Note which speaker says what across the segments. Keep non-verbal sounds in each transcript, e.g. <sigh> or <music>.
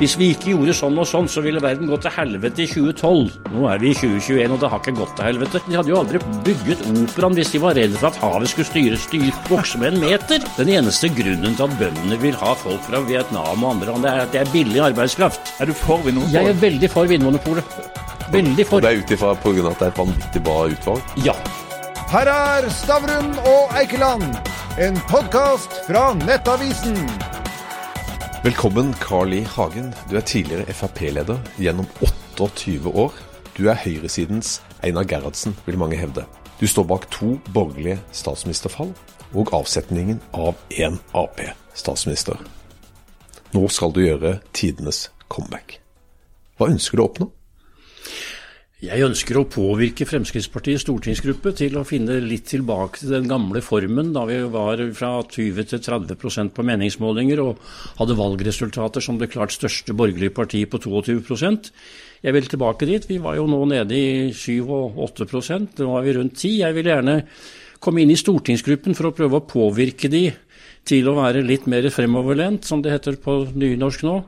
Speaker 1: Hvis vi ikke gjorde sånn og sånn, så ville verden gå til helvete i 2012. Nå er vi i 2021, og det har ikke gått til helvete. De hadde jo aldri bygget operaen hvis de var redd for at havet skulle styre, styre vokse med en meter. Den eneste grunnen til at bøndene vil ha folk fra Vietnam og andre land, det er at det er billig arbeidskraft.
Speaker 2: Er du for Vinmonopolet?
Speaker 1: Jeg er veldig for Vinmonopolet. Veldig for.
Speaker 3: Og det er ut ifra pga. at det er et vanvittig bra utvalg?
Speaker 1: Ja.
Speaker 4: Her er Stavrum og Eikeland, en podkast fra Nettavisen.
Speaker 3: Velkommen, Carl I. Hagen. Du er tidligere Frp-leder gjennom 28 år. Du er høyresidens Einar Gerhardsen, vil mange hevde. Du står bak to borgerlige statsministerfall og avsetningen av én Ap-statsminister. Nå skal du gjøre tidenes comeback. Hva ønsker du å oppnå?
Speaker 1: Jeg ønsker å påvirke Fremskrittspartiets stortingsgruppe til å finne litt tilbake til den gamle formen da vi var fra 20 til 30% på meningsmålinger og hadde valgresultater som det klart største borgerlige partiet på 22% Jeg vil tilbake dit. Vi var jo nå nede i 7 og 8% Nå er vi rundt 10 Jeg vil gjerne komme inn i stortingsgruppen for å prøve å påvirke de til å være litt mer fremoverlent, som det heter på nynorsk nå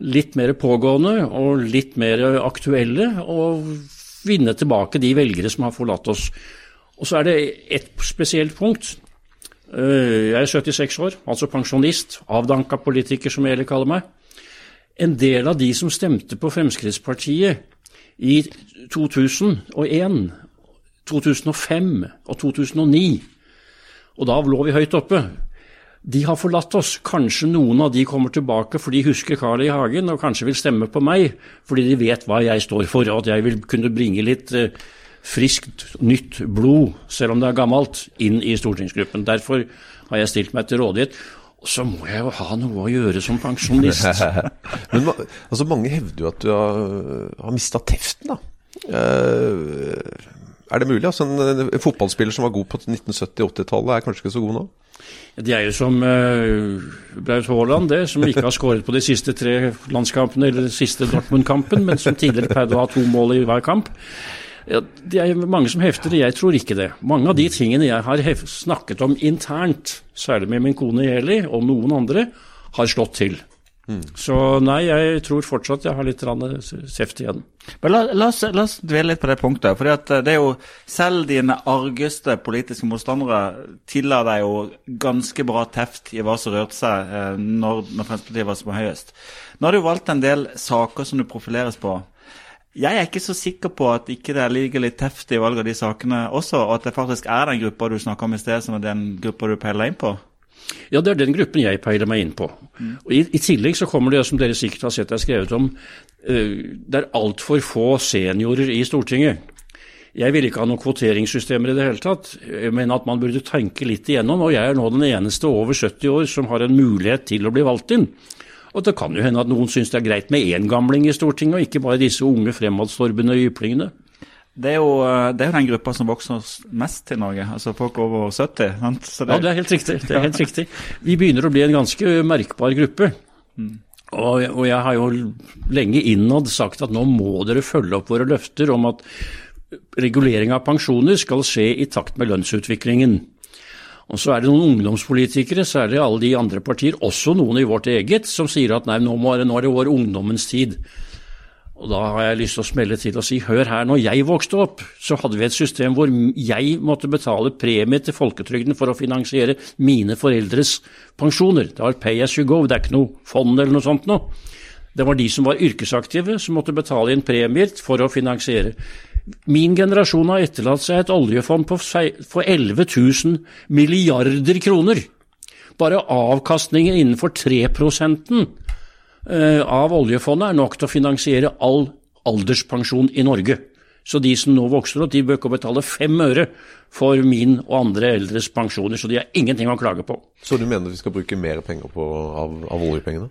Speaker 1: litt mer pågående og litt mer aktuelle, og vinne tilbake de velgere som har forlatt oss. Og så er det ett spesielt punkt. Eh, jeg er 76 år, altså pensjonist, avdanka politiker, som jeg heller kaller meg. En del av de som stemte på Fremskrittspartiet i 2001, 2005 og 2009, og da lå vi høyt oppe, de har forlatt oss. Kanskje noen av de kommer tilbake for de husker Carl I. Hagen, og kanskje vil stemme på meg fordi de vet hva jeg står for, og at jeg vil kunne bringe litt eh, friskt, nytt blod, selv om det er gammelt, inn i stortingsgruppen. Derfor har jeg stilt meg til rådighet. Og så må jeg jo ha noe å gjøre som pensjonist. <laughs>
Speaker 3: Men altså, Mange hevder jo at du har, har mista teften, da. Uh, er det mulig? Altså, en, fotballspiller som var god på 1970-80-tallet, er kanskje ikke så god nå?
Speaker 1: Det er jo som uh, Braut Haaland, det, som ikke har skåret på de siste tre landskampene eller den siste Dortmund-kampen, men som tidligere pleide å ha to mål i hver kamp. Ja, det er mange som hefter det, jeg tror ikke det. Mange av de tingene jeg har snakket om internt, særlig med min kone Eli og noen andre, har slått til. Så nei, jeg tror fortsatt jeg har litt seft igjen.
Speaker 2: Men la, la, oss, la, oss, dvele litt på det punktet. for eh, det er jo Selv dine argeste politiske motstandere tilla deg jo ganske bra teft i hva som rørte seg eh, når, når Fremskrittspartiet var som høyest. Nå har du valgt en del saker som du profileres på. Jeg er ikke så sikker på at ikke det ligger litt teft i valget av de sakene også, og at det faktisk er den gruppa du snakka om i sted, som er den gruppa du peiler inn på?
Speaker 1: Ja, det er den gruppen jeg peiler meg inn på. Mm. Og i, i, tillegg så kommer det, som dere sikkert har sett jeg skrevet om, uh, det er altfor få seniorer i Stortinget. Jeg vil ikke ha noen kvoteringssystemer i det hele tatt, men at man burde tenke litt igjennom. Og jeg er nå den eneste over 70 år som har en mulighet til å bli valgt inn. Og det kan jo hende at noen syns det er greit med én gamling i Stortinget, og ikke bare disse unge fremadstormende yplingene.
Speaker 2: Det er, jo, eh, det er, jo, den gruppa som vokser mest i Norge, altså folk over 70.
Speaker 1: Det... Ja, det er helt riktig. det er helt riktig. Vi begynner å bli en ganske merkbar gruppe. Mm. Og, og, jeg har jo lenge innad sagt at nå må dere følge opp våre løfter om at regulering av pensjoner skal skje i takt med lønnsutviklingen. Og så er det noen ungdomspolitikere, særlig alle de andre partier, også noen i vårt eget, som sier at nei, nå, må, nå er det vår ungdommens tid. Og da har jeg lyst til å smelle til og si hør her, når jeg vokste opp, så hadde vi et system hvor jeg måtte betale premie til folketrygden for å finansiere mine foreldres pensjoner. Det var pay as you go, det er ikke noe fond eller noe sånt noe. Det var de som var yrkesaktive som måtte betale inn premier for å finansiere. Min generasjon har etterlatt seg et oljefond på 11 000 milliarder kroner. Bare avkastningen innenfor 3 Eh, av oljefondet er nok til å finansiere all alderspensjon i Norge. Så de som nå vokser opp, de bør ikke betale fem øre for min og andre eldres pensjoner. Så de har ingenting å klage på.
Speaker 3: Så du mener vi skal bruke mer penger på, av, av oljepengene?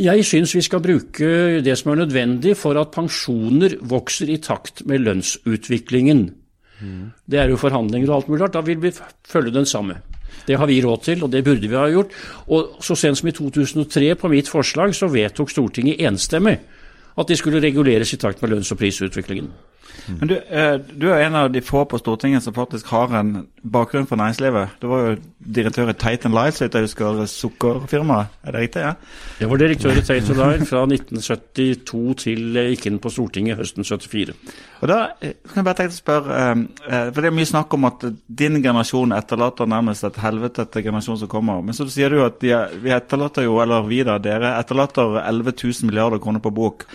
Speaker 1: Jeg syns vi skal bruke det som er nødvendig for at pensjoner vokser i takt med lønnsutviklingen. Mm. Det er jo forhandlinger og alt mulig rart. Da vil vi følge den samme. Det har vi råd til, og det burde vi ha gjort. Og så sent som i 2003, på mitt forslag, så vedtok Stortinget enstemmig at de skulle reguleres i takt med lønns- og prisutviklingen.
Speaker 2: Men du, eh, du er en av de få på Stortinget som faktisk har en bakgrunn for næringslivet. Du var jo direktør i Titan Lights, jeg husker sukkerfirmaet. Er det riktig? ja?
Speaker 1: Jeg var direktør i Titan Lights fra 1972 til jeg gikk inn på Stortinget høsten 74.
Speaker 2: Og da eh, kan jeg bare tenke å spørre, eh, for Det er mye snakk om at din generasjon etterlater nærmest et helvete til generasjonen som kommer. Men så sier du at vi etterlater jo, eller vi da, dere etterlater 11 000 milliarder kroner på bok.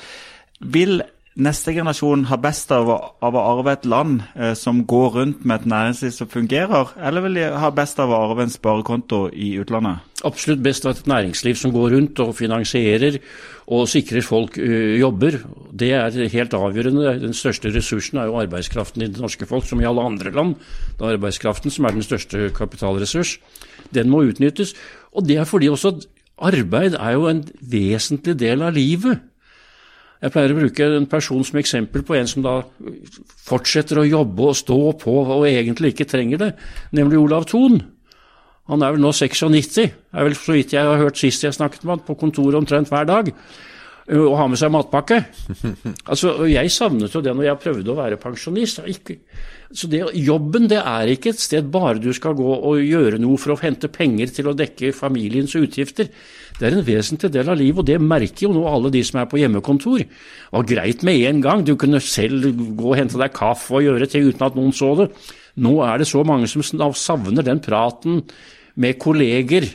Speaker 2: Vil neste generasjon har best av, å- av å arve et land eh, som går rundt med et næringsliv som fungerer, eller vil de ha best av å arve en sparekonto i utlandet?
Speaker 1: Absolutt best av et næringsliv som går rundt og finansierer og sikrer folk ø, jobber. Det er helt avgjørende. Den største ressursen er jo arbeidskraften i det norske folk, som i alle andre land. Det er arbeidskraften som er den største kapitalressurs. Den må utnyttes. Og det er fordi også at arbeid er jo en vesentlig del av livet. Jeg pleier å bruke en person som eksempel på en som da fortsetter å jobbe og stå på og egentlig ikke trenger det, nemlig Olav Thon. Han er vel nå 96, er vel så vidt jeg har hørt sist jeg snakket med han, på kontoret omtrent hver dag, og har med seg matpakke. <laughs> Altså, Jeg savnet jo det når jeg prøvde å være pensjonist. Så det, Jobben det er ikke et sted bare du skal gå og gjøre noe for å hente penger til å dekke familiens utgifter. Det er en vesentlig del av livet, og det merker jo nå alle de som er på hjemmekontor. Det var greit med en gang, du kunne selv gå og hente deg kaffe og gjøre ting uten at noen så det. Nå er det så mange som savner den praten med kolleger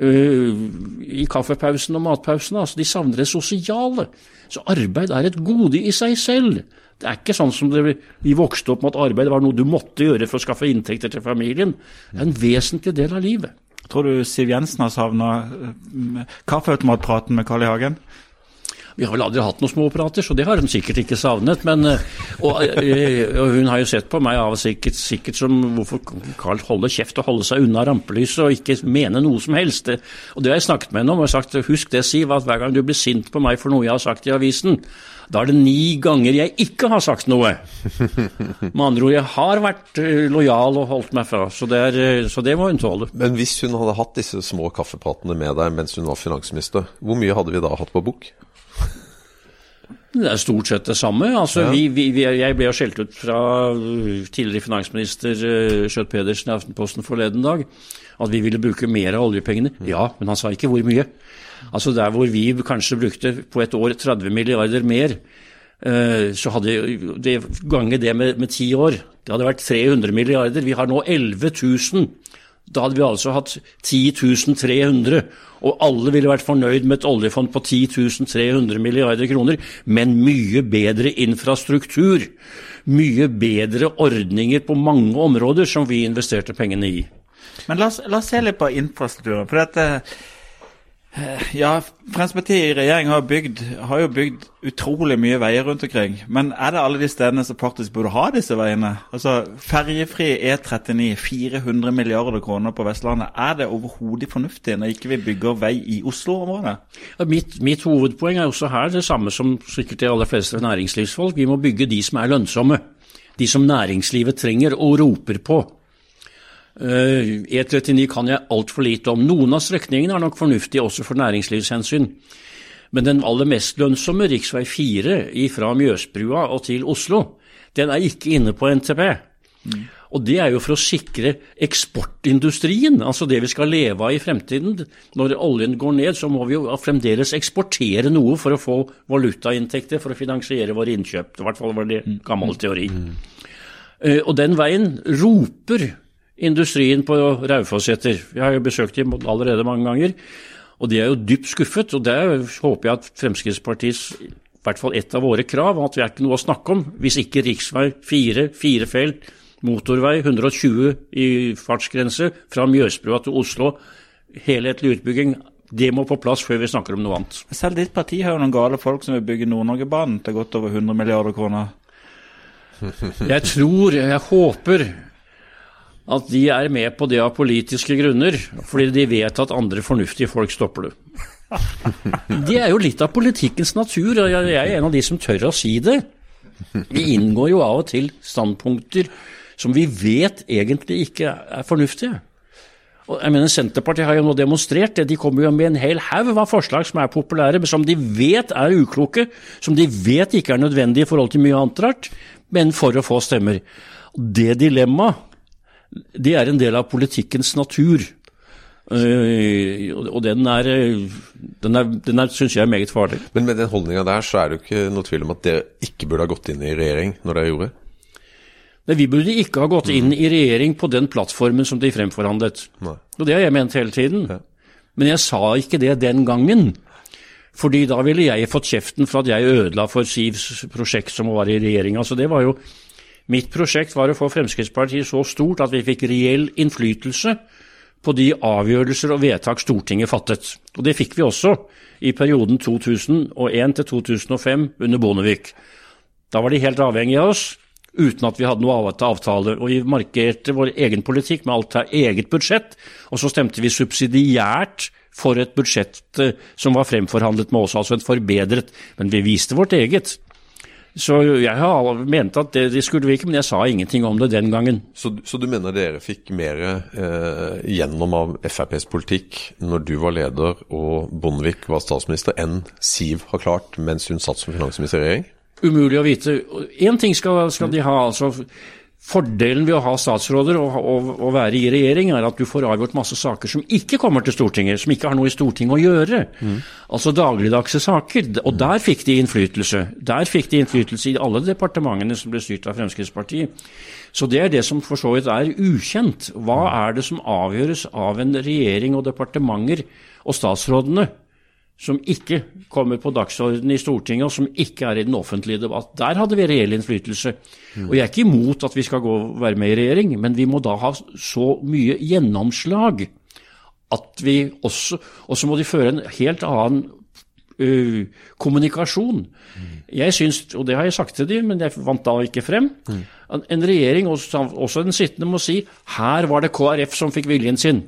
Speaker 1: i kaffepausen og matpausen. Altså, de savner det sosiale. Så arbeid er et gode i seg selv. Det er ikke sånn som det, vi vokste opp med at arbeid var noe du måtte gjøre for å skaffe inntekter til familien. Det er en vesentlig del av livet.
Speaker 2: Tror du Siv Jensen har savna kaffeautomatpraten med Carl I. Hagen?
Speaker 1: Vi har vel aldri hatt noen småprater, så det har hun sikkert ikke savnet. Men, øh, og, øh, og hun har jo sett på meg av sikkert, sikkert som hvorfor Carl holder kjeft og holder seg unna rampelyset og ikke mener noe som helst. Og det har jeg snakket med henne om og sagt husk det, Siv, at hver gang du blir sint på meg for noe jeg har sagt i avisen, da er det ni ganger jeg ikke har sagt noe. <laughs> Med andre ord, jeg har vært øh, lojal og holdt meg fra, så det, er, så det må hun tåle.
Speaker 3: Men hvis hun hadde hatt disse små kaffepratene med deg mens hun var finansminister, hvor mye hadde vi da hatt på bok?
Speaker 1: Det er stort sett det samme. Altså, vi, vi, vi, jeg ble jo skjelt ut fra uh, tidligere finansminister uh, Skjøtt Pedersen i Aftenposten forleden dag at vi ville bruke mer av oljepengene. Ja, men han sa ikke hvor mye. Altså Der hvor vi kanskje brukte på et år 30 milliarder mer, uh, så hadde det gange det med, med ti år. Det hadde vært 300 milliarder. Vi har nå 11 000. Da hadde vi altså hatt 10.300, og alle ville vært fornøyd med et oljefond på 10.300 milliarder kroner, men mye bedre infrastruktur. Mye bedre ordninger på mange områder som vi investerte pengene i.
Speaker 2: Men la oss, la oss se litt på infrastrukturen. For dette Ja, Fremskrittspartiet i regjering har, bygd, har jo bygd utrolig mye veier rundt omkring. Men er det alle de stedene som faktisk burde ha disse veiene? Altså, Ferjefri E39, 400 milliarder kroner på Vestlandet. Er det overhodet fornuftig når ikke vi bygger vei i Oslo-området?
Speaker 1: Ja, Mitt, mitt hovedpoeng er også her det samme som sikkert de aller fleste næringslivsfolk. Vi må bygge de som er lønnsomme. De som næringslivet trenger og roper på. Eh, E39 kan jeg altfor lite om. Noen av strekningene er nok fornuftige også for næringslivshensyn. Men den aller mest lønnsomme, rv. 4 fra Mjøsbrua og til Oslo, den er ikke inne på NTP. Og det er jo for å sikre eksportindustrien, altså det vi skal leve av i fremtiden. Når oljen går ned, så må vi jo fremdeles eksportere noe for å få valutainntekter for å finansiere våre innkjøp. I hvert fall var det gammel teori. Eh, Og den veien roper industrien på Raufoss-seter. Jeg har jo besøkt dem allerede mange ganger, og de er jo dypt skuffet. Og der håper jeg at Fremskrittspartiets, i hvert fall ett av våre krav, at vi er ikke noe å snakke om hvis ikke rv. 4, firefelt, motorvei, 120 i fartsgrense fra Mjøsbrua til Oslo, helhetlig utbygging, det må på plass før vi snakker om noe annet.
Speaker 2: Selv ditt parti har jo noen gale folk som vil bygge Nord-Norgebanen til godt over 100 milliarder kroner.
Speaker 1: Jeg tror, jeg håper at de er med på det av politiske grunner, fordi de vet at andre fornuftige folk stopper det. <laughs> Det er jo litt av politikkens natur, og jeg er en av de som tør å si det. Vi inngår jo av og til standpunkter som vi vet egentlig ikke er fornuftige. Og jeg mener Senterpartiet har jo nå demonstrert det. De kommer jo med en hel haug av forslag som er populære, men som de vet er ukloke, som de vet ikke er nødvendige i forhold til mye annet rart, men for å få stemmer. Det dilemmaet, det er en del av politikkens natur. Uh, og den er, den er, den er syns jeg er meget farlig.
Speaker 3: Men med den holdninga der, så er det jo ikke noe tvil om at dere ikke burde ha gått inn i regjering når dere gjorde?
Speaker 1: Nei, vi burde ikke ha gått inn i regjering på den plattformen som de fremforhandlet.
Speaker 3: Nei.
Speaker 1: Og det har jeg ment hele tiden.
Speaker 3: Ja.
Speaker 1: Men jeg sa ikke det den gangen. Fordi da ville jeg fått kjeften for at jeg ødela for Sivs prosjekt som var i regjeringa. Så det var jo Mitt prosjekt var å få Fremskrittspartiet så stort at vi fikk reell innflytelse på de avgjørelser og vedtak Stortinget fattet. Og det fikk vi også i perioden 2001 til 2005 under Bondevik. Da var de helt avhengige av oss, uten at vi hadde noe annet avtale. Og vi markerte vår egen politikk med alt av eget budsjett, og så stemte vi subsidiært for et budsjett eh, som var fremforhandlet med oss, altså et forbedret, men vi viste vårt eget. Så jeg har ment at det, det skulle vi ikke, men jeg sa ingenting om det den gangen.
Speaker 3: Så, så du mener dere fikk mer eh, gjennom av FrPs politikk når du var leder og Bondevik var statsminister, enn Siv har klart mens hun satt som finansminister i regjering?
Speaker 1: Umulig å vite. Én ting skal, skal de ha. altså Fordelen ved å ha statsråder og, og, og, være i regjering, er at du får avgjort masse saker som ikke kommer til Stortinget, som ikke har noe i Stortinget å gjøre. Mm. Altså dagligdagse saker. Og der fikk de innflytelse. Der fikk de innflytelse i alle departementene som ble styrt av Fremskrittspartiet. Så det er det som for så vidt er ukjent. Hva er det som avgjøres av en regjering og departementer og statsrådene? Som ikke kommer på dagsordenen i Stortinget, og som ikke er i den offentlige debatt. Der hadde vi reell innflytelse. Mm. Og jeg er ikke imot at vi skal gå være med i regjering, men vi må da ha så mye gjennomslag at vi også Og så må de føre en helt annen uh, kommunikasjon. Mm. Jeg syns, og det har jeg sagt til dem, men jeg vant da ikke frem, mm. En regjering, også, også, den sittende, må si her var det KrF som fikk viljen sin.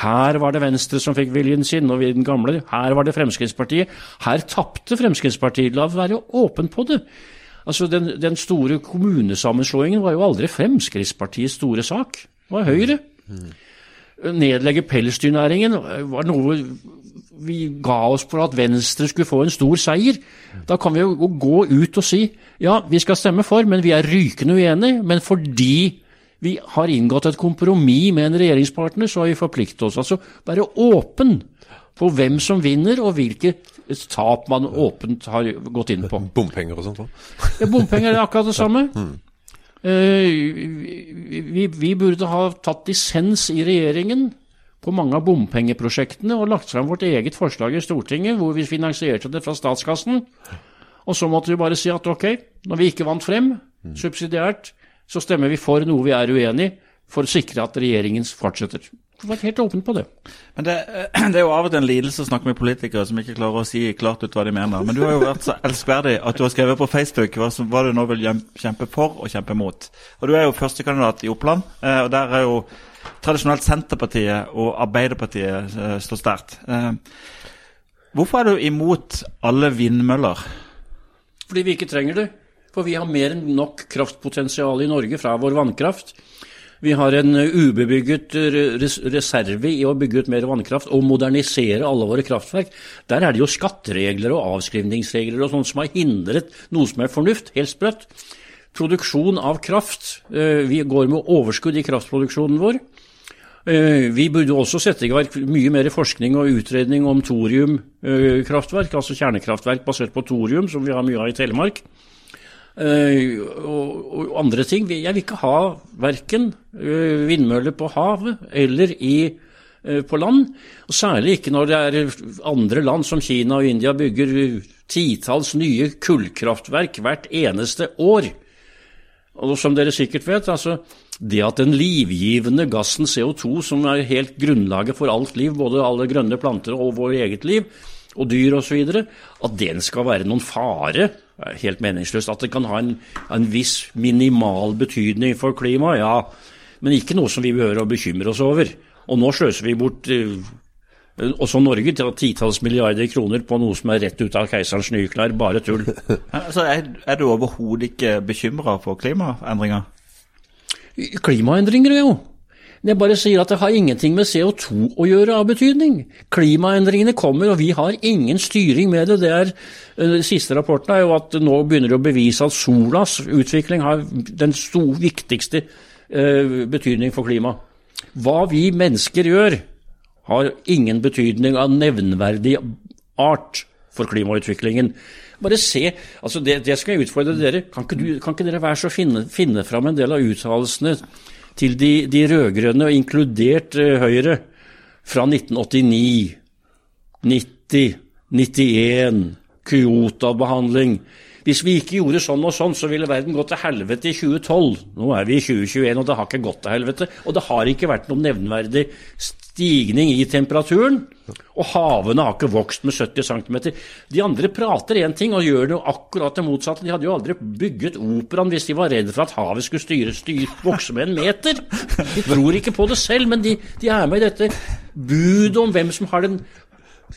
Speaker 1: Her var det Venstre som fikk viljen sin, og vi den gamle. Her var det Fremskrittspartiet. Her tapte Fremskrittspartiet. La være åpen på det. Altså, den, den, store kommunesammenslåingen var jo aldri Fremskrittspartiets store sak. Det var Høyre. Mm. Nedlegge pelsdyrnæringen var noe vi ga oss på at Venstre skulle få en stor seier. Da kan vi jo gå ut og si ja, vi skal stemme for, men vi er rykende uenige. Men fordi vi har inngått et kompromiss med en regjeringspartner, så har vi forpliktet oss. Altså være åpen på hvem som vinner, og hvilke tap man åpent har gått inn på.
Speaker 3: Bompenger og sånt
Speaker 1: ja, bompenger er akkurat det samme. Mm. Uh, vi, vi burde ha tatt dissens i regjeringen på mange av bompengeprosjektene og lagt fram vårt eget forslag i Stortinget, hvor vi finansierte det fra statskassen. Og så måtte vi bare si at ok, når vi ikke vant frem, subsidiært, så stemmer vi for noe vi er uenig i, for å sikre at regjeringen fortsetter. Du var helt åpen på det.
Speaker 2: Men det, <clears throat> det, er jo av og til en lidelse å snakke med politikere som ikke klarer å si klart ut hva de mener. Men du har jo vært så elskverdig at du har skrevet på Facebook hva, som, hva du nå vil kjempe for og kjempe mot. Og Du er jo førstekandidat i Oppland, eh, og der er jo tradisjonelt Senterpartiet og Arbeiderpartiet uh, står sterkt. Uh, hvorfor er du imot alle vindmøller?
Speaker 1: Fordi vi ikke trenger det. For vi har mer enn nok kraftpotensial i Norge fra vår vannkraft. Vi har en ubebygget reserve i å bygge ut mer vannkraft og modernisere alle våre kraftverk. Der er det jo skatteregler og avskrivningsregler og sånt som har hindret noe som er fornuft. Helt sprøtt. Produksjon av kraft. Vi går med overskudd i kraftproduksjonen vår. Eh, vi burde også sette i verk mye mer forskning og utredning om thoriumkraftverk, altså kjernekraftverk basert på thorium, som vi har mye av i Telemark. Eh, og andre ting. Jeg vil ikke ha verken eh, vindmøller på havet eller i, på land. Og særlig ikke når det er andre land som Kina og India bygger titalls nye kullkraftverk hvert eneste år. Og som dere sikkert vet, altså det at den livgivende gassen CO2, som er helt grunnlaget for alt liv, både alle grønne planter og vår eget liv, og dyr osv., at den skal være noen fare, er helt meningsløst. At det kan ha en, en viss minimal betydning for klimaet, ja, men ikke noe som vi behøver å bekymre oss over. Og nå sløser vi bort uh, også Norge til titalls milliarder kroner på noe som er rett ut av keiserens nye klær. Bare tull. <laughs>
Speaker 2: altså, er, er du overhodet ikke bekymra for klimaendringer?
Speaker 1: Klimaendringer, jo. Jeg bare sier at det har ingenting med CO2 å gjøre av betydning. Klimaendringene kommer, og vi har ingen styring med det. det er, eh, den siste rapporten er jo at nå begynner det å bevise at solas utvikling har den stor, viktigste eh, betydning for klimaet. Hva vi mennesker gjør, har ingen betydning av nevnverdig art for klimautviklingen. Bare se, altså det, det skal jeg utfordre dere. Kan ikke, du, kan ikke dere være så finne, finne fram en del av uttalelsene til de, de rød-grønne, inkludert uh, Høyre, fra 1989, 90, 91, Kyoto-behandling. Hvis vi ikke gjorde sånn og sånn, så ville verden gått til helvete i 2012. Nå er vi i 2021, og det har ikke gått til helvete. Og det har ikke vært noen nevnverdig stigning i temperaturen. Og havene har ikke vokst med 70 cm. De andre prater én ting og gjør det akkurat det motsatte. De hadde jo aldri bygget operaen hvis de var redd for at havet skulle styre, styre, vokse med en meter. De tror ikke på det selv, men de, de er med i dette budet om hvem som har den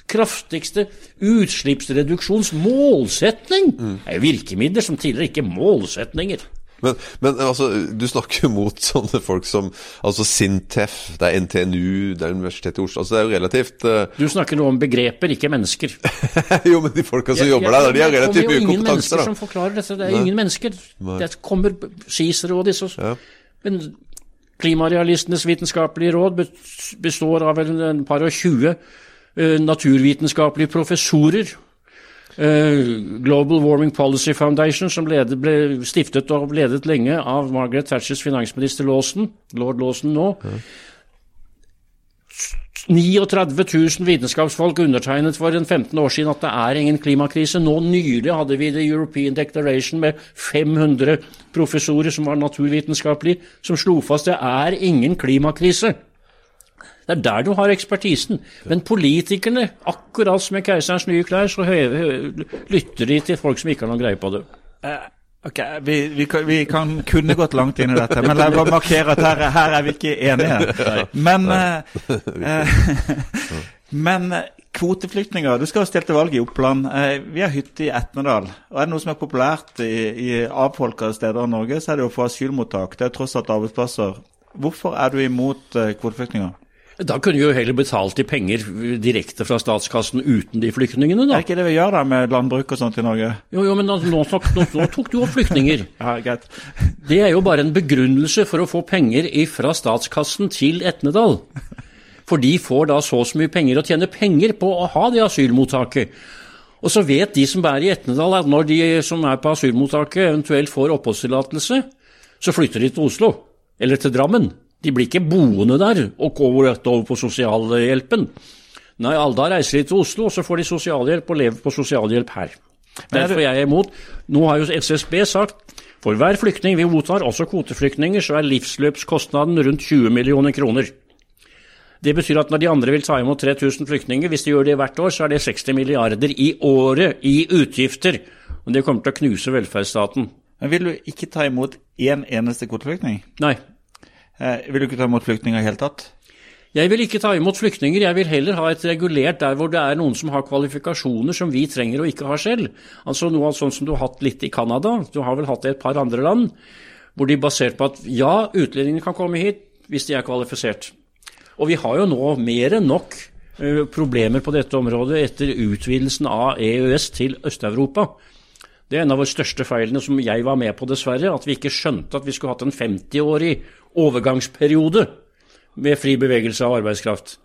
Speaker 1: kraftigste utslippsreduksjonsmålsetning. Det er jo virkemidler som tidligere ikke målsetninger.
Speaker 3: Men, men altså, du snakker mot sånne folk som altså Sintef, det er NTNU, det er Universitetet i Oslo altså Det er jo relativt uh...
Speaker 1: Du snakker nå om begreper, ikke mennesker. <laughs>
Speaker 3: jo, men de folka som jobber der, de har relativt mye kompetanse. Det er jo ingen
Speaker 1: mennesker som forklarer dette. Det er Nei. ingen mennesker. Nei. Det kommer Cicero og disse ja. Men Klimarealistenes vitenskapelige råd består av en par og tjue uh, naturvitenskapelige professorer Global Warming Policy Foundation, som ledet, ble stiftet og ledet lenge av Margaret Thatchers finansminister Lawson, lord Lawson nå. Ja. 39 000 vitenskapsfolk undertegnet for en 15 år siden at det er ingen klimakrise. Nå nylig hadde vi The European Declaration med 500 professorer som var naturvitenskapelige, som slo fast det er ingen klimakrise. Det er der du har ekspertisen. Men politikerne, akkurat som i Keiserens nye klær, så lytter de til folk som ikke har noen greie på det.
Speaker 2: Uh, ok, vi, vi, kan, vi, kan, kunne gått langt inn i dette, men la meg bare markere at her, her, er vi ikke enige. Men, uh, <laughs> men kvoteflyktninger Du skal jo stille til valg i Oppland. Vi har hytte i Etnedal. Og er det noe som er populært i, i avfolka steder i Norge, så er det å få asylmottak. Det er tross alt arbeidsplasser. Hvorfor er du imot kvoteflyktninger?
Speaker 1: Da kunne vi jo heller betalt de penger direkte fra statskassen uten de flyktningene, da.
Speaker 2: Er ikke det vi gjør da med landbruk og sånt i Norge?
Speaker 1: Jo, jo, men nå, nå, nå tok du opp flyktninger. <laughs>
Speaker 2: ja, greit.
Speaker 1: Det er jo bare en begrunnelse for å få penger fra statskassen til Etnedal. For de får da så og så mye penger og tjener penger på å ha det asylmottaket. Og så vet de som er i Etnedal at når de som er på asylmottaket eventuelt får oppholdstillatelse, så flytter de til Oslo. Eller til Drammen. De blir ikke boende der og går rett over på sosialhjelpen. Nei, Alda reiser de til Oslo, og så får de sosialhjelp og lever på sosialhjelp her. Derfor er jeg imot. Nå har jo SSB sagt for hver flyktning vi mottar, også kvoteflyktninger, så er livsløpskostnaden rundt 20 millioner kroner. Det betyr at når de andre vil ta imot 3000 flyktninger, hvis de gjør det hvert år, så er det 60 milliarder i året i utgifter. Og det kommer til å knuse velferdsstaten.
Speaker 2: Men Vil du ikke ta imot én eneste kvoteflyktning?
Speaker 1: Nei.
Speaker 2: Eh, vil du ikke ta imot flyktninger i hele tatt?
Speaker 1: Jeg vil ikke ta imot flyktninger, jeg vil heller ha et regulert der hvor det er noen som har kvalifikasjoner som vi trenger og ikke har selv. Altså noe sånn som du har hatt litt i Canada, du har vel hatt det i et par andre land, hvor de er basert på at ja, utlendingene kan komme hit hvis de er kvalifisert. Og vi har jo nå mer enn nok uh, problemer på dette området etter utvidelsen av EØS til Øst-Europa. Det er en av våre største feilene som jeg var med på, dessverre, at vi ikke skjønte at vi skulle hatt en 50-årig overgangsperiode med fri bevegelse av arbeidskraft.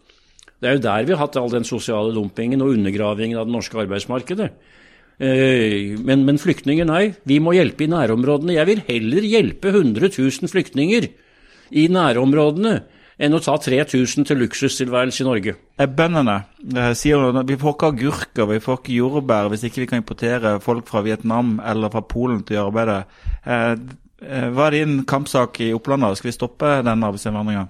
Speaker 1: Det er jo der vi har hatt all den sosiale dumpingen og undergravingen av det norske arbeidsmarkedet. Eh, men, men, flyktninger, nei. Vi må hjelpe i nærområdene. Jeg vil heller hjelpe 100 000 flyktninger i nærområdene enn å ta 3000 til luksustilværelse i Norge.
Speaker 2: Bøndene eh, sier at vi får ikke agurker, vi får ikke jordbær hvis ikke vi kan importere folk fra Vietnam eller fra Polen til å gjøre arbeidet. Eh, Eh, hva er din kampsak i Oppland? Skal vi stoppe den arbeidsinnvandringa?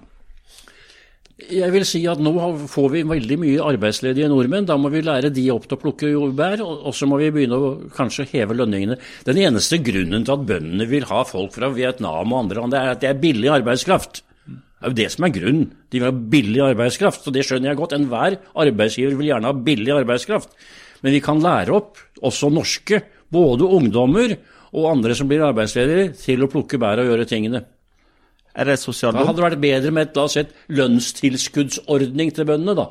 Speaker 1: Jeg vil si at nå får vi veldig mye arbeidsledige nordmenn. Da må vi lære de opp til å plukke jordbær, og så må vi begynne å kanskje heve lønningene. Den eneste grunnen til at bøndene vil ha folk fra Vietnam og andre land, er at det er billig arbeidskraft. Det er jo det som er grunnen. De vil ha billig arbeidskraft, og det skjønner jeg godt. Enhver arbeidsgiver vil gjerne ha billig arbeidskraft. Men vi kan lære opp også norske, både ungdommer og andre som blir arbeidsledige, til å plukke bær og gjøre tingene.
Speaker 2: Er det sosial
Speaker 1: Da hadde det vært bedre med et, la oss si, lønnstilskuddsordning til bøndene, da.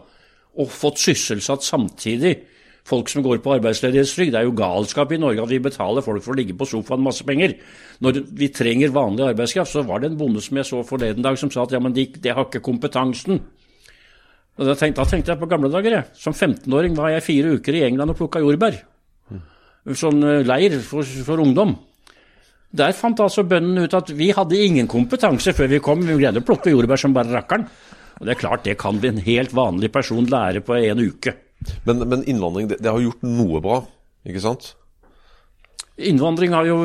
Speaker 1: Og fått sysselsatt samtidig folk som går på arbeidsledighetstrygd. Det er jo galskap i Norge at vi betaler folk for å ligge på sofaen masse penger. Når vi trenger vanlig arbeidskraft, så var det en bonde som jeg så forleden dag som sa at ja, men de, de har ikke kompetansen. Da, tenkte, da tenkte jeg på gamle dager, jeg. Som 15-åring var jeg fire uker i England og plukka jordbær. Sånn eh, leir for, for ungdom. Der fant altså bøndene ut at vi hadde ingen kompetanse før vi kom. Vi greide å plukke jordbær som bare rakkeren. Og det er klart, det kan en helt vanlig person lære på en uke.
Speaker 3: Men, men innvandring, det, det har gjort noe bra, ikke sant?
Speaker 1: Innvandring har jo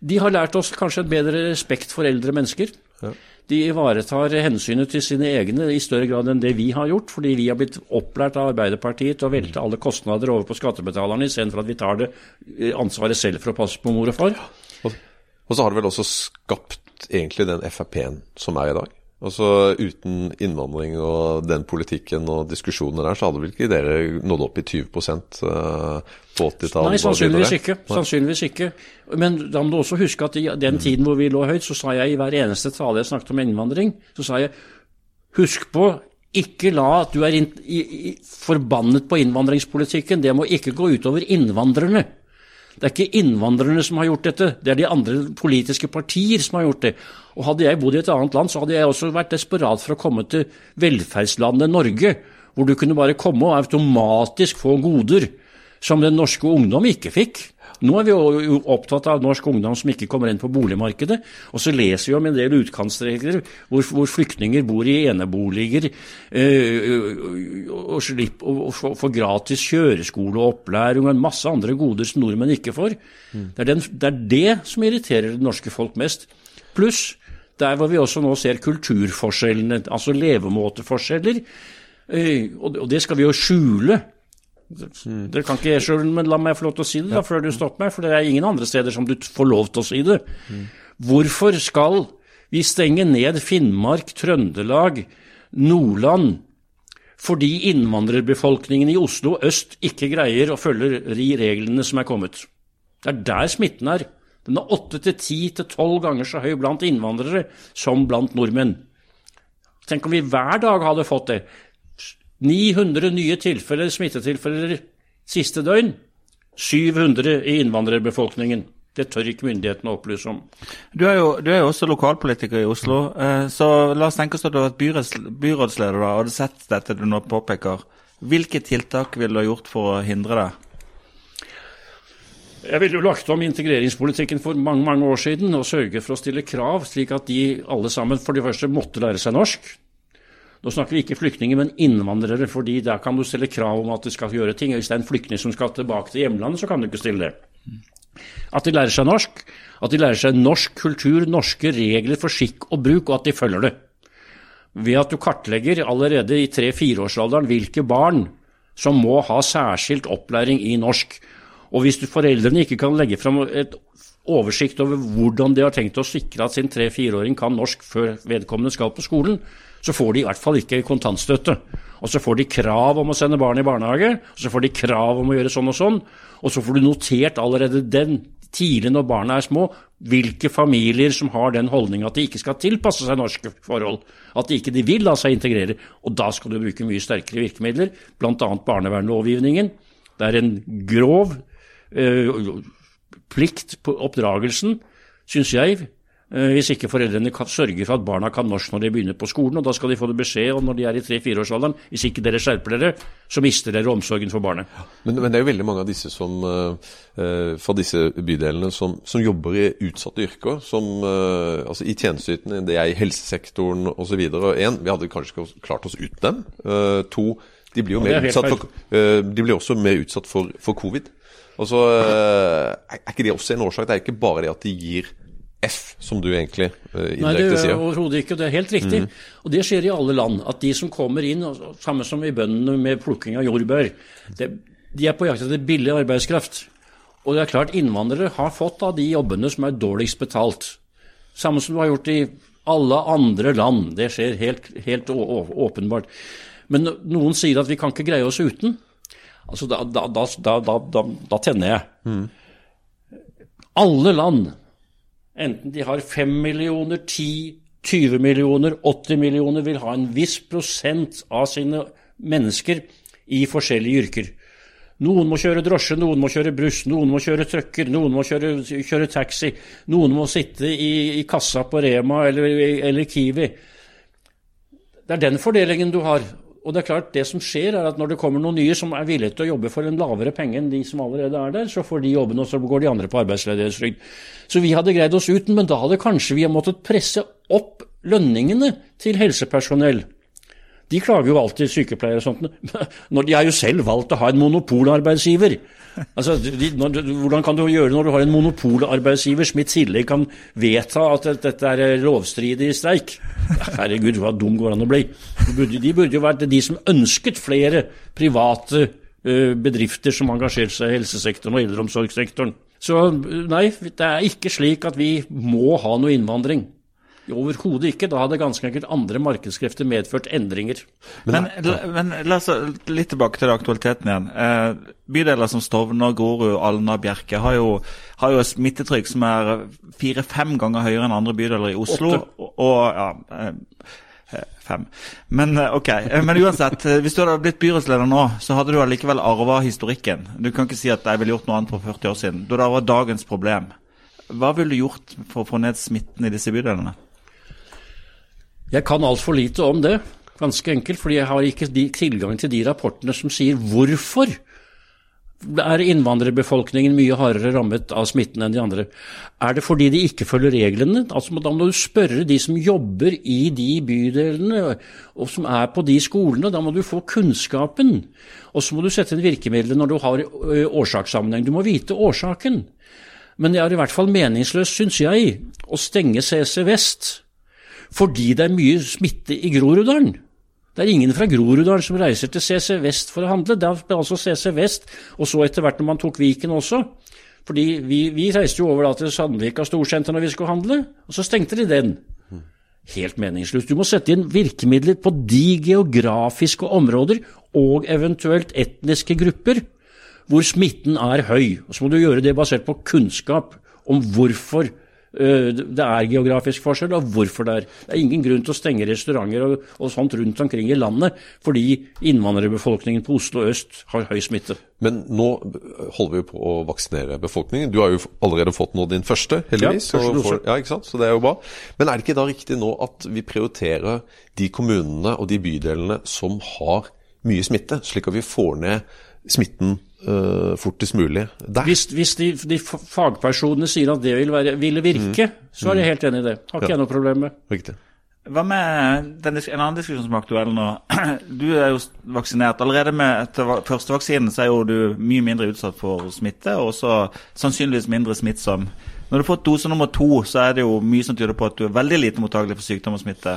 Speaker 1: De har lært oss kanskje en bedre respekt for eldre mennesker.
Speaker 3: Ja.
Speaker 1: De ivaretar hensynet til sine egne i større grad enn det vi har gjort, fordi vi har blitt opplært av Arbeiderpartiet til å velte alle kostnader over på skattebetalerne, istedenfor at vi tar det eh, ansvaret selv for å passe på mor og far.
Speaker 3: Og, og så har det vel også skapt egentlig den Frp-en som er i dag? Altså Uten innvandring og den politikken og diskusjonene der, så hadde vel ikke dere nådd opp i 20 eh, på 80-tallet?
Speaker 1: Nei, sannsynligvis ikke. sannsynligvis ikke. Men da må du også huske at i den tiden hvor vi lå høyt, så sa jeg i hver eneste tale jeg snakket om innvandring, så sa jeg husk på ikke la at du er in, i, i, forbannet på innvandringspolitikken. Det må ikke gå utover innvandrerne. Det er ikke innvandrerne som har gjort dette, det er de andre politiske partier som har gjort det. Og Hadde jeg bodd i et annet land, så hadde jeg også vært desperat for å komme til velferdslandet Norge, hvor du kunne bare komme og automatisk få goder som den norske ungdom ikke fikk. Nå er vi jo opptatt av norsk ungdom som ikke kommer inn på boligmarkedet. Og så leser vi om en del utkantsregler hvor, hvor flyktninger bor i eneboliger øh, og, slipp, og, og får gratis kjøreskole og opplæring og en masse andre goder som nordmenn ikke får. Mm. Det, er den, det, er det som irriterer det norske folk mest. Pluss der hvor vi også nå ser kulturforskjellene, altså levemåteforskjeller. Øh, og det skal vi jo skjule. Dere kan ikke sjøl, men la meg få lov til å si det da, før du stopper meg, for det er ingen andre steder som du får lov til å si det. Hvorfor skal vi stenge ned Finnmark, Trøndelag, Nordland fordi innvandrerbefolkningen i Oslo øst ikke greier å følge de reglene som er kommet? Det er der smitten er. Den er åtte til ti til tolv ganger så høy blant innvandrere som blant nordmenn. Tenk om vi hver dag hadde fått det. 900 nye tilfeller, smittetilfeller siste døgn. 700 i innvandrerbefolkningen. Det tør ikke myndighetene å opplyse om.
Speaker 2: Du er, jo, du er jo også lokalpolitiker i Oslo, eh, så la oss tenke oss at du har vært byrådsleder og hadde sett dette du nå påpeker. Hvilke tiltak ville du ha gjort for å hindre det?
Speaker 1: Jeg ville jo lagt om integreringspolitikken for mange mange år siden og sørget for å stille krav, slik at de alle sammen for det første måtte lære seg norsk. Nå snakker vi ikke flyktninger, men innvandrere, fordi der kan du stille krav om at de skal gjøre ting. Hvis det er en flyktning som skal tilbake til hjemlandet, så kan du ikke stille det. At de lærer seg norsk, at de lærer seg norsk kultur, norske regler for skikk og bruk, og at de følger det. Ved at du kartlegger allerede i tre-fireårsalderen hvilke barn som må ha særskilt opplæring i norsk. Og hvis foreldrene ikke kan legge fram et oversikt over hvordan de har tenkt å sikre at sin tre-fireåring kan norsk før vedkommende skal på skolen, så får de i hvert fall ikke kontantstøtte. Og så får de krav om å sende barn i barnehage, og så får de krav om å gjøre sånn og sånn. Og så får du notert allerede den tidlig når barna er små, hvilke familier som har den holdninga at de ikke skal tilpasse seg norske forhold. At de ikke de vil la seg integrere. Og da skal du bruke mye sterkere virkemidler, bl.a. barnevernlovgivningen. Det er en grov plikt på oppdragelsen, syns jeg, Eh, hvis ikke foreldrene kan sørge for at barna kan norsk når de begynner på skolen. og Da skal de få det beskjed om når de er i tre-fireårsalderen. Hvis ikke dere skjerper dere, så mister dere omsorgen for barnet.
Speaker 3: Men, men det er jo veldig mange av disse som, uh, fra disse bydelene som, som, jobber i utsatte yrker. Som, altså I tjenesteytene, det er i helsesektoren osv. Én, vi hadde kanskje ikke klart oss uten dem. To, de blir jo mer utsatt for, de blir også mer utsatt for, for covid. Og så Er ikke det også en årsak? Det er ikke bare det at de gir F, som du egentlig uh, indirekte sier. Nei, det
Speaker 1: er overhodet ikke. Det er helt riktig. Mm. Og det skjer i alle land. At de som kommer inn, samme som i bøndene med plukking av jordbær, det, de er på jakt etter billig arbeidskraft. Og det er klart innvandrere har fått av de jobbene som er dårligst betalt. Samme som du har gjort i alle andre land. Det skjer helt, helt åpenbart. Men noen sier at vi kan ikke greie oss uten. Altså, da, da, da, da tenner jeg. Mm. Alle land enten de har 5 millioner, 10, 20 millioner, 80 millioner, vil ha en viss prosent av sine mennesker i forskjellige yrker. Noen må kjøre drosje, noen må kjøre bruss, noen må kjøre trucker, noen må kjøre, kjøre, taxi, noen må sitte i, i kassa på Rema eller, eller Kiwi. Det er den fordelingen du har. Og det er klart, det som skjer, er at når det kommer noen nye som er villige til å jobbe for en lavere penge enn de som allerede er der, så får de jobben, og så går de andre på arbeidsledighetstrygd. Så vi hadde greid oss uten, men da hadde kanskje vi måttet presse opp lønningene til helsepersonell. De klager jo alltid, sykepleiere og sånt, <laughs> når de har jo selv valgt å ha en monopolarbeidsgiver. Altså, de, når, Hvordan kan du gjøre når du har en monopolarbeidsgiver som i tillegg kan vedta at dette er lovstridig streik? Herregud, hva dum går an å bli. De burde, de burde jo vært de som ønsket flere private uh, bedrifter som engasjerte seg i helsesektoren og eldreomsorgssektoren. Så nei, det er ikke slik at vi må ha noe innvandring. Overhodet ikke. Da hadde ganske enkelt andre markedskrefter medført endringer.
Speaker 2: Men, men, men la oss litt tilbake til aktualiteten igjen. Eh, bydeler som Stovner, Grorud, Alna, Bjerke har jo, har jo smittetrykk som er fire-fem ganger høyere enn andre bydeler i Oslo.
Speaker 1: Og,
Speaker 2: Og, ja, eh, fem. Men eh, ok, eh, men uansett, eh, hvis du hadde blitt byrådsleder nå, så hadde du allikevel arva historikken. Du kan ikke si at jeg ville gjort noe annet for 40 år siden. Du hadde arva dagens problem. Hva ville du gjort for å få ned smitten i disse bydelene?
Speaker 1: Jeg kan altfor lite om det, ganske enkelt, fordi jeg har ikke tilgang til de rapportene som sier hvorfor er innvandrerbefolkningen mye hardere rammet av smitten enn de andre. Er det fordi de ikke følger reglene? Altså, da må du spørre de som jobber i de bydelene og som er på de skolene. Da må du få kunnskapen. Og så må du sette inn virkemidler når du har årsakssammenheng. Du må vite årsaken. Men det er i hvert fall meningsløst, syns jeg, å stenge CC Vest fordi det er mye smitte i Groruddalen. Det er ingen fra Groruddalen som reiser til CC Vest for å handle. Det er altså CC Vest, og så etter hvert når man tok Viken også. Fordi vi, vi reiste jo over til Sandvika storsenter når vi skulle handle, og så stengte de den. Helt meningsløst. Du må sette inn virkemidler på de geografiske områder og eventuelt etniske grupper hvor smitten er høy. Og så må du gjøre det basert på kunnskap om hvorfor det er geografisk forskjell, og hvorfor det er. Det er ingen grunn til å stenge restauranter og, og sånt rundt omkring i landet fordi innvandrerbefolkningen på Oslo øst har høy smitte.
Speaker 3: Men nå holder vi på å vaksinere befolkningen. Du har jo allerede fått nå din første, heldigvis.
Speaker 1: Ja, første
Speaker 3: får, ja, ikke sant? Så det er jo bra. Men er det ikke da riktig nå at vi prioriterer de kommunene og de bydelene som har mye smitte, slik at vi får ned smitten uh, fortest mulig der.
Speaker 1: Hvis, hvis de, de, fagpersonene sier at det vil være, ville virke, mm. så er jeg helt enig i det. Har ikke jeg noe problem med.
Speaker 3: Riktig.
Speaker 2: Hva med den, en annen diskusjon som er aktuell nå? <clears throat> Du er jo vaksinert. Allerede med første vaksinen så er jo du mye mindre utsatt for smitte, og også sannsynligvis mindre smittsom. Når du har fått dose nummer to, så er det jo mye som tyder på at du er veldig lite mottakelig for sykdom og smitte.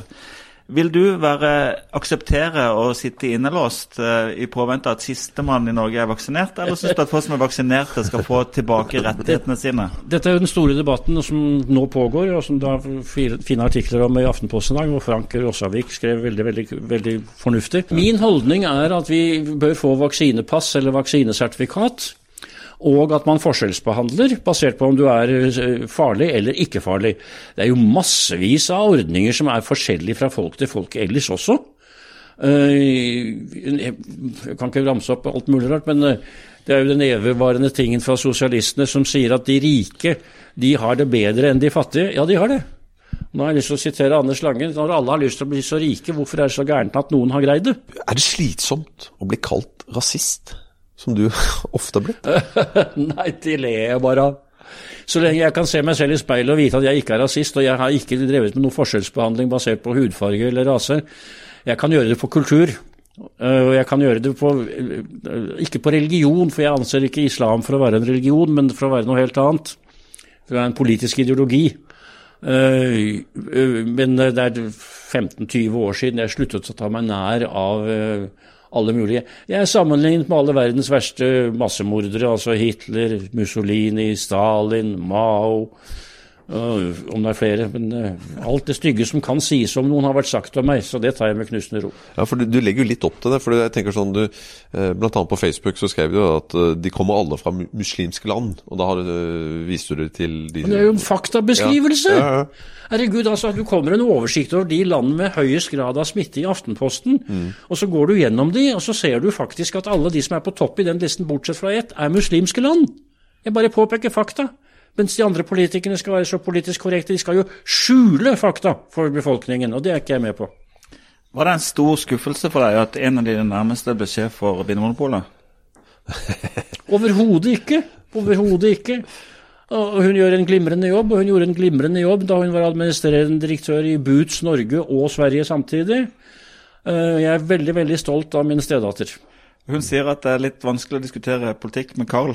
Speaker 2: Vil du være, akseptere å sitte innelåst uh, i påvente at sistemann i Norge er vaksinert, eller syns du at folk som er vaksinerte skal få tilbake <laughs> rettighetene sine?
Speaker 1: Dette er jo den store debatten som nå pågår, og som det er fine artikler om i Aftenposten i dag, hvor Frank Rossavik skrev veldig, veldig, veldig fornuftig. Min holdning er at vi bør få vaksinepass eller vaksinesertifikat og at man forskjellsbehandler basert på om du er eh, farlig eller ikke farlig. Det er jo massevis av ordninger som er forskjellige fra folk til folk ellers også. Eh, jeg kan ikke ramse opp alt mulig rart, men eh, det er jo den evigvarende tingen fra sosialistene som sier at de rike de har det bedre enn de fattige. Ja, de har det. Nå har jeg lyst til å sitere Anders Lange. Når alle har lyst til å bli så rike, hvorfor er det så gærent at noen har greid det?
Speaker 3: Er det slitsomt å bli kalt rasist? Som du <laughs> ofte har blitt? <laughs>
Speaker 1: Nei, det ler jeg bare av. Så lenge jeg kan se meg selv i speilet og vite at jeg ikke er rasist, og jeg har ikke drevet med noen forskjellsbehandling basert på hudfarge eller rase, jeg kan gjøre det på kultur. Eh, og jeg kan gjøre det på eh, Ikke på religion, for jeg anser ikke islam for å være en religion, men for å være noe helt annet. For det er en politisk ideologi. Eh, men det er 15-20 år siden jeg sluttet å ta meg nær av alle mulige. Jeg er sammenlignet med alle verdens verste massemordere, altså Hitler, Mussolini, Stalin, Mao Uh, om det er flere. Men uh, alt det stygge som kan sies om noen, har vært sagt om meg, så det tar jeg med knusende ro.
Speaker 3: Ja, for du, du legger jo litt opp til det. for jeg tenker sånn, du, eh, Blant annet på Facebook så skrev du at uh, de kommer alle fra muslimske land. Og da har, du- eh, viste du det til de
Speaker 1: Men det er jo en faktabeskrivelse!
Speaker 3: Ja, ja, ja.
Speaker 1: Herregud, altså, du kommer en oversikt over de land med høyest grad av smitte i Aftenposten, og så går du gjennom de, og så ser du faktisk at alle de som er på topp i den listen, bortsett fra ett, er muslimske land. Jeg bare påpeker fakta. Mens de andre politikerne skal være så politisk korrekte. De skal jo skjule fakta for befolkningen, og det er ikke jeg med på.
Speaker 2: Var det en stor skuffelse for deg at en av dine nærmeste ble sjef for Vinmonopolet? <laughs>
Speaker 1: Overhodet ikke. Overhodet ikke. Og hun gjør en glimrende jobb, og hun gjorde en glimrende jobb da hun var administrerende direktør i Boots Norge og Sverige samtidig. Eh, Jeg er veldig, veldig stolt av min stedatter.
Speaker 2: Hun sier at det er litt vanskelig å diskutere politikk med Carl.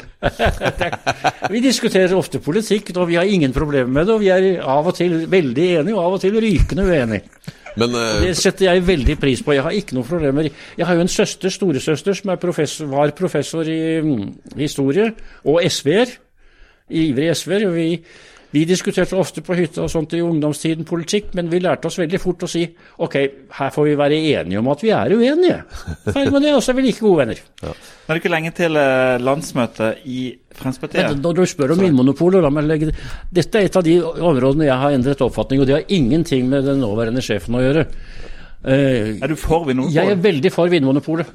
Speaker 2: <laughs>
Speaker 1: Vi diskuterer ofte politikk, og vi har ingen problemer med det. Og vi er av og til veldig enige, og av og til rykende uenige.
Speaker 3: Men uh,
Speaker 1: Det setter jeg veldig pris på. Jeg har ikke noen problemer. Jeg har jo en søster, storesøster, som er professor, var professor i mm, historie, og SV-er. Ivrig SV-er. Vi, diskuterte ofte på hytta og sånt i ungdomstiden politikk, men vi lærte oss veldig fort å si ok, her får vi være enige om at vi er uenige. <laughs> Ferdig med det, og så er vi like gode venner.
Speaker 2: Nå er det ikke lenge til eh, landsmøtet i Fremskrittspartiet.
Speaker 1: Når du spør om Vinmonopolet, la meg legge det Dette er et av de områdene jeg har endret oppfatning, og det har ingenting med den nåværende sjefen å gjøre. Uh,
Speaker 2: Er du for
Speaker 1: jeg er veldig for Vinmonopolet.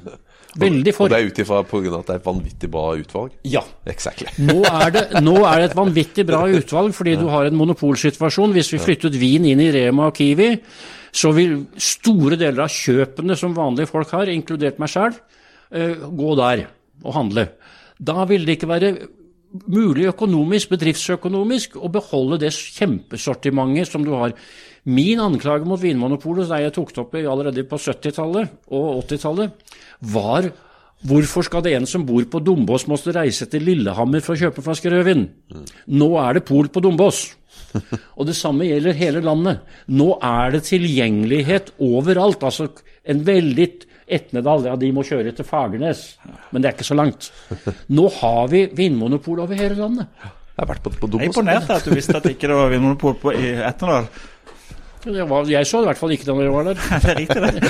Speaker 1: Veldig
Speaker 3: Og det er ut ifra pga. at det er et vanvittig bra utvalg?
Speaker 1: Ja.
Speaker 3: Exactly. <laughs>
Speaker 1: Nå er, det, nå er det et vanvittig bra utvalg, fordi du har en monopolsituasjon. Hvis vi flyttet vin inn i Rema og Kiwi, så vil store deler av kjøpene som vanlige folk har, inkludert meg sjøl, gå der og handle. Da vil det ikke være mulig økonomisk, bedriftsøkonomisk, å beholde det kjempesortimentet som du har. Min anklage mot Vinmonopolet, da jeg tok det opp i allerede på 70-tallet og 80-tallet, var hvorfor skal det en som bor på Dombås måtte reise til Lillehammer for å kjøpe en flaske rødvin? Nå er det pol på Dombås. <laughs> Og det samme gjelder hele landet. Nå er det tilgjengelighet overalt. Altså en veldig Etnedal, ja, de må kjøre til Fagernes, men det er ikke så langt. <laughs> Nå har vi vinmonopol over hele landet.
Speaker 3: Jeg har vært på, på
Speaker 2: Jeg er
Speaker 3: Dombås.
Speaker 2: imponert at du visste at ikke det var Vinmonopol på, i Etnedal.
Speaker 1: Det var, jeg så det i hvert fall ikke da jeg var der. <laughs>
Speaker 2: Det er riktig, det.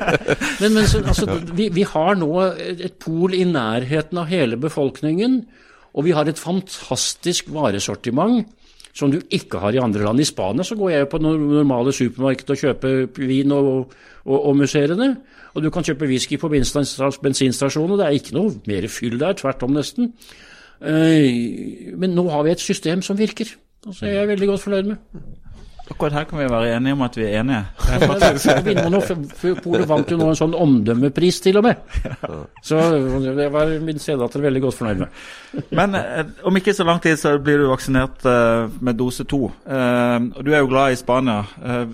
Speaker 2: <laughs>
Speaker 1: Men, men så, altså, vi, vi har nå et pol i nærheten av hele befolkningen, og vi har et fantastisk varesortiment som du ikke har i andre land. I Spania så går jeg jo på no- normale supermarked og kjøper vin og, og, og musserende. Og du kan kjøpe whisky på bensinstas- bensinstasjonen, og det er ikke noe mer fyll der, tvert om nesten. Eh, Men nå har vi et system som virker. Altså, jeg er veldig godt fornøyd med.
Speaker 2: Akkurat her kan vi være enige om at vi er enige. Er faktisk-
Speaker 1: vant jo nå en sånn omdømmepris, til og med. Så det var min stedatter veldig godt fornøyd med.
Speaker 2: Men eh, om ikke så lang tid så blir du vaksinert eh, med dose to. Eh, og du er jo glad i Spania. Eh,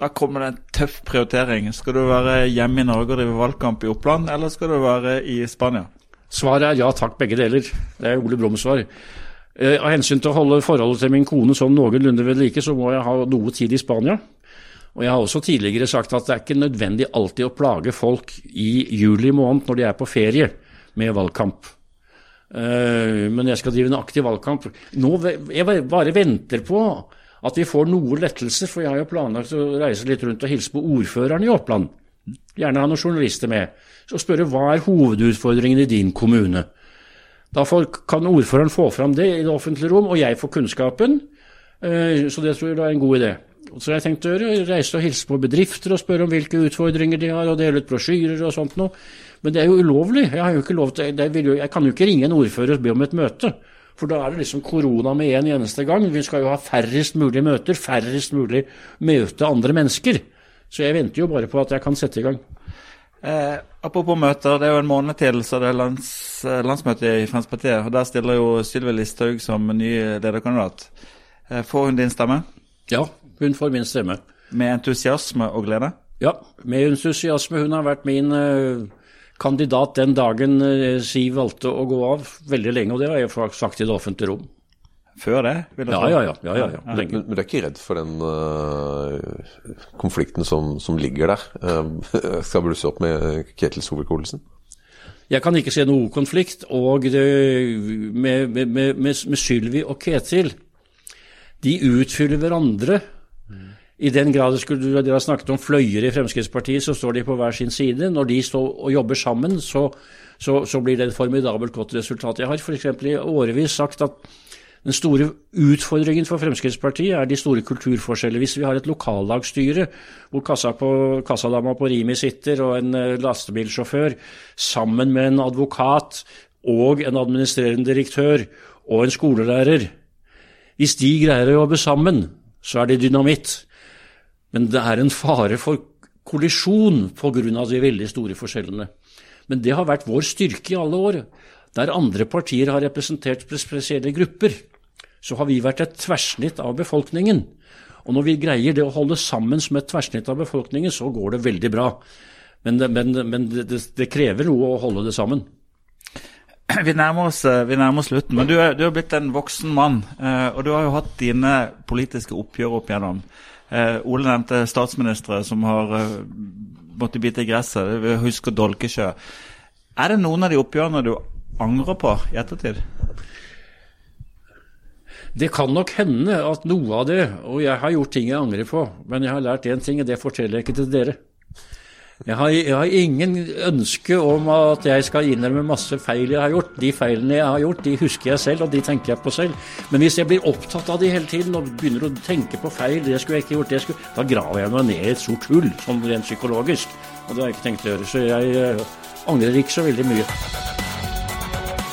Speaker 2: da kommer det en tøff prioritering. Skal du være hjemme i Norge og drive valgkamp i Oppland, eller skal du være i Spania?
Speaker 1: Svaret er ja takk, begge deler. Det er Ole Brums svar. Eh, Av hensyn til å holde forholdet til min kone sånn noenlunde ved like, så må jeg ha noe tid i Spania. Og jeg har også tidligere sagt at det er ikke nødvendig alltid å plage folk i juli måned når de er på ferie med valgkamp. Eh, Men jeg skal drive en aktiv valgkamp. Nå, jeg bare venter på at vi får noe lettelse, for jeg har jo planlagt å reise litt rundt og hilse på ordføreren i Oppland. Gjerne ha noen journalister med. Så spørre hva er hovedutfordringen i din kommune. Da kan ordføreren få fram det i det offentlige rom, og jeg får kunnskapen. Eh, Så det tror jeg er en god idé. Så jeg tenkte å reise og hilse på bedrifter og spørre om hvilke utfordringer de har, og dele ut brosjyrer og sånt noe. Men det er jo ulovlig. Jeg, jo til, jo, jeg kan jo ikke ringe en ordfører og be om et møte. For da er det liksom korona med en eneste gang. Vi skal jo ha færrest mulig møter, færrest mulig møte andre mennesker. Så jeg venter jo bare på at jeg kan sette i gang.
Speaker 2: Eh, apropos møter, det er jo en måned til så det er lands, eh, landsmøte i Fremskrittspartiet. og Der stiller jo Sylvi Listhaug som ny lederkandidat. Eh, får hun din stemme?
Speaker 1: Ja, hun får min stemme.
Speaker 2: Med entusiasme og glede?
Speaker 1: Ja, med entusiasme. Hun har vært min uh, kandidat den dagen uh, Siv valgte å gå av, veldig lenge, og det har jeg sagt i det offentlige rom.
Speaker 2: Før det? vil jeg
Speaker 1: Ja, ja, ja. ja, ja, ja.
Speaker 3: Men, men du er ikke redd for den uh, konflikten som, som ligger der? Uh, <laughs> skal blusse opp med Ketil Solvik-Olsen?
Speaker 1: Jeg kan ikke se noe konflikt, og det, med, med, med, med, Sylvi og Ketil De utfyller hverandre. I den grad skulle, dere har snakket om fløyer i Fremskrittspartiet, så står de på hver sin side. Når de står og jobber sammen, så, så, så blir det et formidabelt godt resultat. Jeg har f.eks. i årevis sagt at den store utfordringen for Fremskrittspartiet er de store kulturforskjeller. Hvis vi har et lokallagsstyre hvor kassa på, kassadama på Rimi sitter og en eh, lastebilsjåfør sammen med en advokat og en administrerende direktør og en skolelærer Hvis de greier å jobbe sammen, så er det dynamitt. Men det er en fare for kollisjon pga. de veldig store forskjellene. Men det har vært vår styrke i alle år. Der andre partier har representert spesielle grupper, så har vi vært et tverrsnitt av befolkningen. Og når vi greier det å holde sammen som et tverrsnitt av befolkningen, så går det veldig bra. Men, men, men det, det, krever noe å holde det sammen. <clears throat>
Speaker 2: Vi nærmer oss, vi nærmer oss slutten, men du er, du er, blitt en voksen mann. Eh, og du har jo hatt dine politiske oppgjør opp igjennom. Eh, Ole nevnte statsministre som har eh, måttet bite i gresset. Vi husker Dolkesjø. Er det noen av de oppgjørene du angrer på i ettertid?
Speaker 1: Det kan nok hende at noe av det, og jeg har gjort ting jeg angrer på, men jeg har lært én ting, og det forteller jeg ikke til dere. Jeg har, jeg har, ingen ønske om at jeg skal innrømme masse feil jeg har gjort. De feilene jeg har gjort, de husker jeg selv, og de tenker jeg på selv. Men hvis jeg blir opptatt av de hele tiden og begynner å tenke på feil, det skulle jeg ikke gjort, skulle, da graver jeg meg ned i et sort hull, sånn rent psykologisk. Og det har jeg ikke tenkt å gjøre. Så jeg uh, angrer ikke så veldig mye.